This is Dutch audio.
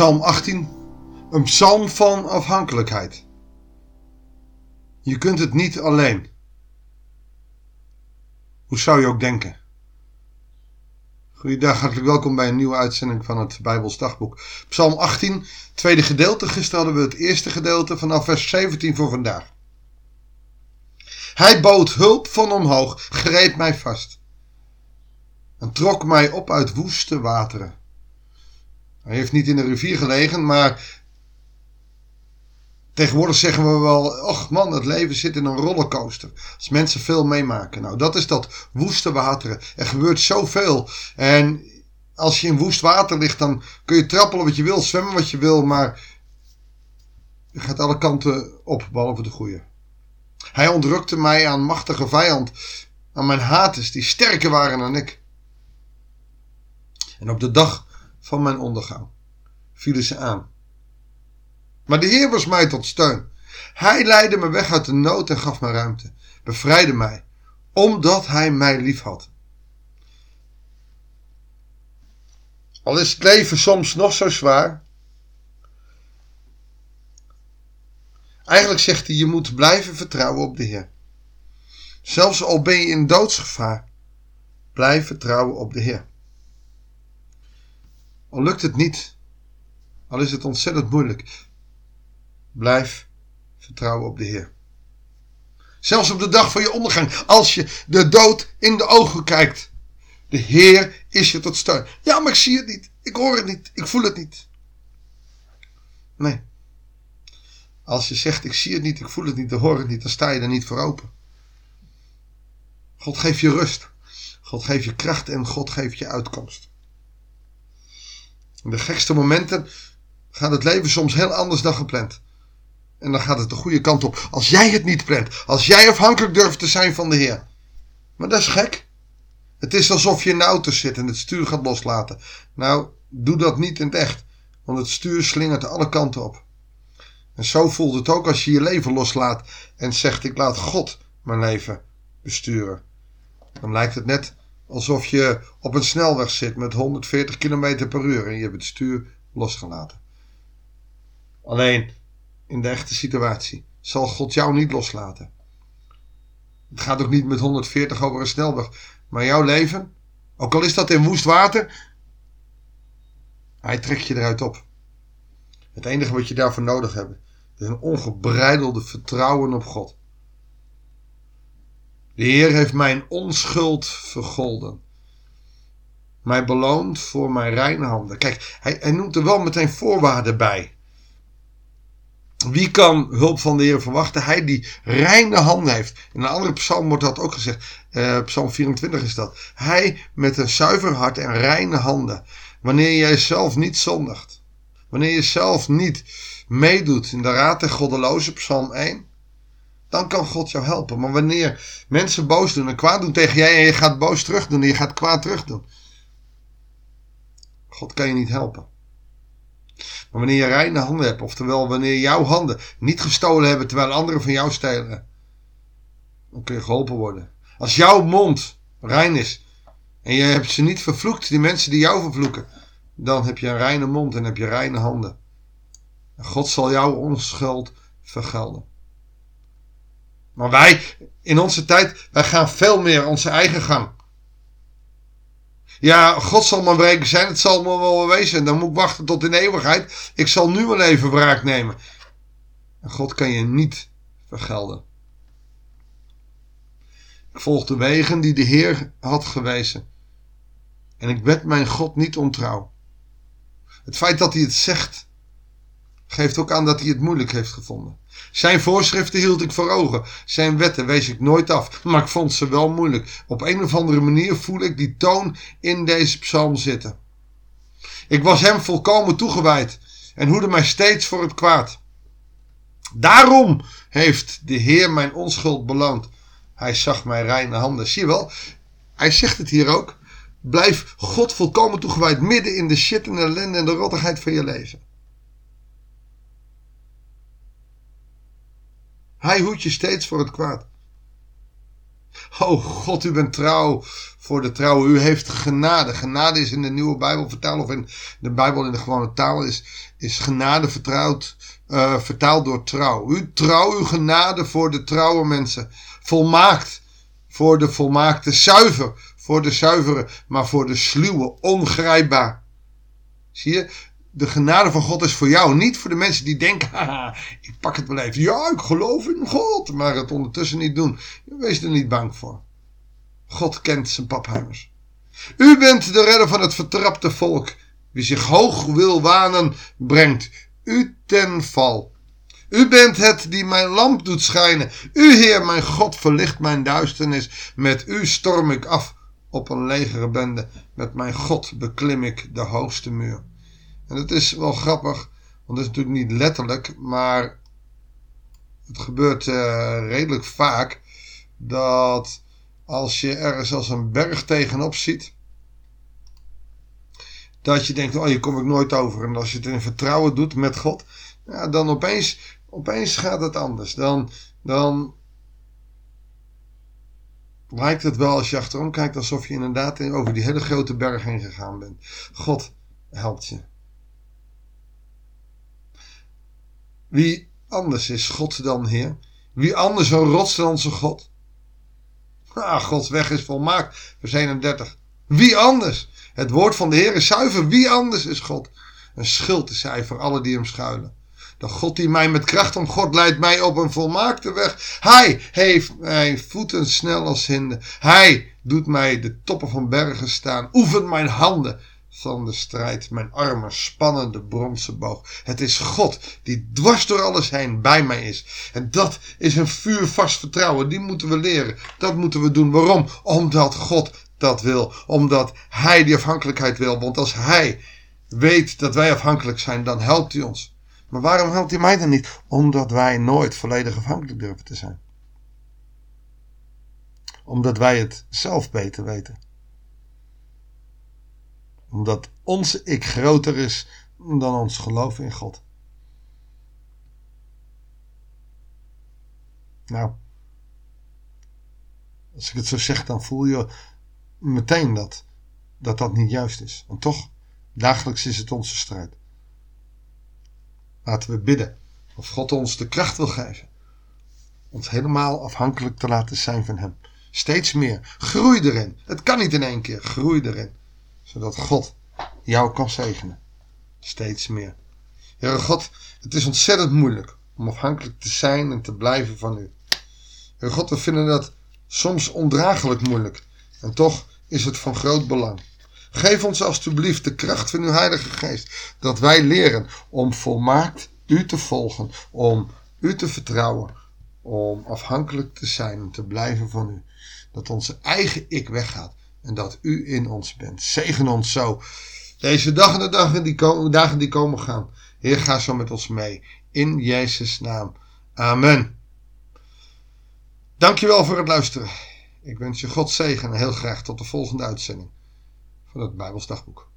Psalm 18, een psalm van afhankelijkheid. Je kunt het niet alleen. Hoe zou je ook denken? Goeiedag, hartelijk welkom bij een nieuwe uitzending van het Bijbels Dagboek. Psalm 18, tweede gedeelte. Gisteren hadden we het eerste gedeelte vanaf vers 17 voor vandaag. Hij bood hulp van omhoog, greep mij vast en trok mij op uit woeste wateren. Hij heeft niet in de rivier gelegen, maar tegenwoordig zeggen we wel, och man, het leven zit in een rollercoaster. Als mensen veel meemaken. Nou, dat is dat woeste wateren. Er gebeurt zoveel. En als je in woest water ligt, dan kun je trappelen wat je wil, zwemmen wat je wil, maar je gaat alle kanten op, behalve de goede. Hij ontrukte mij aan machtige vijand, aan mijn haters, die sterker waren dan ik. En op de dag van mijn ondergang vielen ze aan. Maar de Heer was mij tot steun. Hij leidde me weg uit de nood en gaf me ruimte, bevrijdde mij, omdat Hij mij lief had. Al is het leven soms nog zo zwaar. Eigenlijk zegt hij, je moet blijven vertrouwen op de Heer. Zelfs al ben je in doodsgevaar, blijf vertrouwen op de Heer. Al lukt het niet, al is het ontzettend moeilijk, blijf vertrouwen op de Heer. Zelfs op de dag van je ondergang, als je de dood in de ogen kijkt. De Heer is je tot steun. Ja, maar ik zie het niet. Ik hoor het niet. Ik voel het niet. Nee. Als je zegt ik zie het niet, ik voel het niet, ik hoor het niet, dan sta je er niet voor open. God geeft je rust. God geeft je kracht en God geeft je uitkomst. In de gekste momenten gaat het leven soms heel anders dan gepland. En dan gaat het de goede kant op. Als jij het niet plant. Als jij afhankelijk durft te zijn van de Heer. Maar dat is gek. Het is alsof je in de auto zit en het stuur gaat loslaten. Nou, doe dat niet in het echt. Want het stuur slingert alle kanten op. En zo voelt het ook als je je leven loslaat en zegt: Ik laat God mijn leven besturen. Dan lijkt het net alsof je op een snelweg zit met 140 km per uur en je hebt het stuur losgelaten. Alleen in de echte situatie zal God jou niet loslaten. Het gaat ook niet met 140 over een snelweg, maar jouw leven, ook al is dat in woest water, hij trekt je eruit op. Het enige wat je daarvoor nodig hebt, is een ongebreidelde vertrouwen op God. De Heer heeft mijn onschuld vergolden. Mij beloond voor mijn reine handen. Kijk, hij, hij noemt er wel meteen voorwaarden bij. Wie kan hulp van de Heer verwachten? Hij die reine handen heeft. In een andere psalm wordt dat ook gezegd. Uh, psalm 24 is dat. Hij met een zuiver hart en reine handen. Wanneer jij zelf niet zondigt. Wanneer je zelf niet meedoet in de raad der goddeloze, psalm 1 dan kan God jou helpen. Maar wanneer mensen boos doen en kwaad doen tegen jij en je gaat boos terug doen en je gaat kwaad terug doen. God kan je niet helpen. Maar wanneer je reine handen hebt, oftewel wanneer jouw handen niet gestolen hebben terwijl anderen van jou stelen, dan kun je geholpen worden. Als jouw mond rein is en je hebt ze niet vervloekt, die mensen die jou vervloeken, dan heb je een reine mond en heb je reine handen. En God zal jouw onschuld vergelden. Maar wij, in onze tijd, wij gaan veel meer onze eigen gang. Ja, God zal mijn breken zijn, het zal me wel wezen. Dan moet ik wachten tot in eeuwigheid. Ik zal nu wel even wraak nemen. En God kan je niet vergelden. Ik volg de wegen die de Heer had gewezen. En ik werd mijn God niet ontrouw. Het feit dat hij het zegt, geeft ook aan dat hij het moeilijk heeft gevonden. Zijn voorschriften hield ik voor ogen. Zijn wetten wees ik nooit af. Maar ik vond ze wel moeilijk. Op een of andere manier voel ik die toon in deze psalm zitten. Ik was hem volkomen toegewijd en hoede mij steeds voor het kwaad. Daarom heeft de Heer mijn onschuld beloond. Hij zag mijn reine handen. Zie je wel, hij zegt het hier ook. Blijf God volkomen toegewijd midden in de shit en de ellende en de rottigheid van je leven. Hij hoedt je steeds voor het kwaad. Oh God, u bent trouw voor de trouw. U heeft genade. Genade is in de nieuwe Bijbel vertaald, of in de Bijbel in de gewone taal, is, is genade vertrouwd, uh, vertaald door trouw. U trouw, uw genade voor de trouwe mensen. Volmaakt voor de volmaakte, zuiver voor de zuivere, maar voor de sluwe, ongrijpbaar. Zie je, de genade van God is voor jou, niet voor de mensen die denken, haha, ik pak het wel even. Ja, ik geloof in God, maar het ondertussen niet doen. Wees er niet bang voor. God kent zijn paphuimers. U bent de redder van het vertrapte volk. Wie zich hoog wil wanen, brengt u ten val. U bent het die mijn lamp doet schijnen. U, Heer, mijn God, verlicht mijn duisternis. Met u storm ik af op een legere bende. Met mijn God beklim ik de hoogste muur. En het is wel grappig, want het is natuurlijk niet letterlijk, maar het gebeurt uh, redelijk vaak dat als je ergens als een berg tegenop ziet, dat je denkt, oh hier kom ik nooit over. En als je het in vertrouwen doet met God, ja, dan opeens, opeens gaat het anders. Dan, dan lijkt het wel als je achterom kijkt alsof je inderdaad over die hele grote berg heen gegaan bent. God helpt je. Wie anders is God dan Heer? Wie anders een rots dan onze God? Ah, Gods weg is volmaakt. Vers 31. Wie anders? Het woord van de Heer is zuiver. Wie anders is God? Een schild is hij voor alle die hem schuilen. De God die mij met kracht om God leidt mij op een volmaakte weg. Hij heeft mijn voeten snel als hinden. Hij doet mij de toppen van bergen staan. Oefent mijn handen van de strijd. Mijn armen spannen de bronzen boog. Het is God die dwars door alles heen bij mij is. En dat is een vuurvast vertrouwen. Die moeten we leren. Dat moeten we doen. Waarom? Omdat God dat wil. Omdat Hij die afhankelijkheid wil. Want als Hij weet dat wij afhankelijk zijn, dan helpt Hij ons. Maar waarom helpt hij mij dan niet? Omdat wij nooit volledig afhankelijk durven te zijn. Omdat wij het zelf beter weten. Omdat ons ik groter is dan ons geloof in God. Nou, als ik het zo zeg, dan voel je meteen dat dat, dat niet juist is. En toch, dagelijks is het onze strijd. Laten we bidden of God ons de kracht wil geven. Ons helemaal afhankelijk te laten zijn van Hem. Steeds meer. Groei erin. Het kan niet in één keer. Groei erin. Zodat God jou kan zegenen. Steeds meer. Heere God, het is ontzettend moeilijk om afhankelijk te zijn en te blijven van U. Heere God, we vinden dat soms ondraaglijk moeilijk. En toch is het van groot belang. Geef ons alstublieft de kracht van uw Heilige Geest, dat wij leren om volmaakt u te volgen, om u te vertrouwen, om afhankelijk te zijn en te blijven van u. Dat onze eigen ik weggaat en dat u in ons bent. Zegen ons zo. Deze dag en de dagen die, komen, dagen die komen gaan. Heer, ga zo met ons mee. In Jezus' naam. Amen. Dankjewel voor het luisteren. Ik wens je God zegen en heel graag tot de volgende uitzending van het Bijbels Dagboek.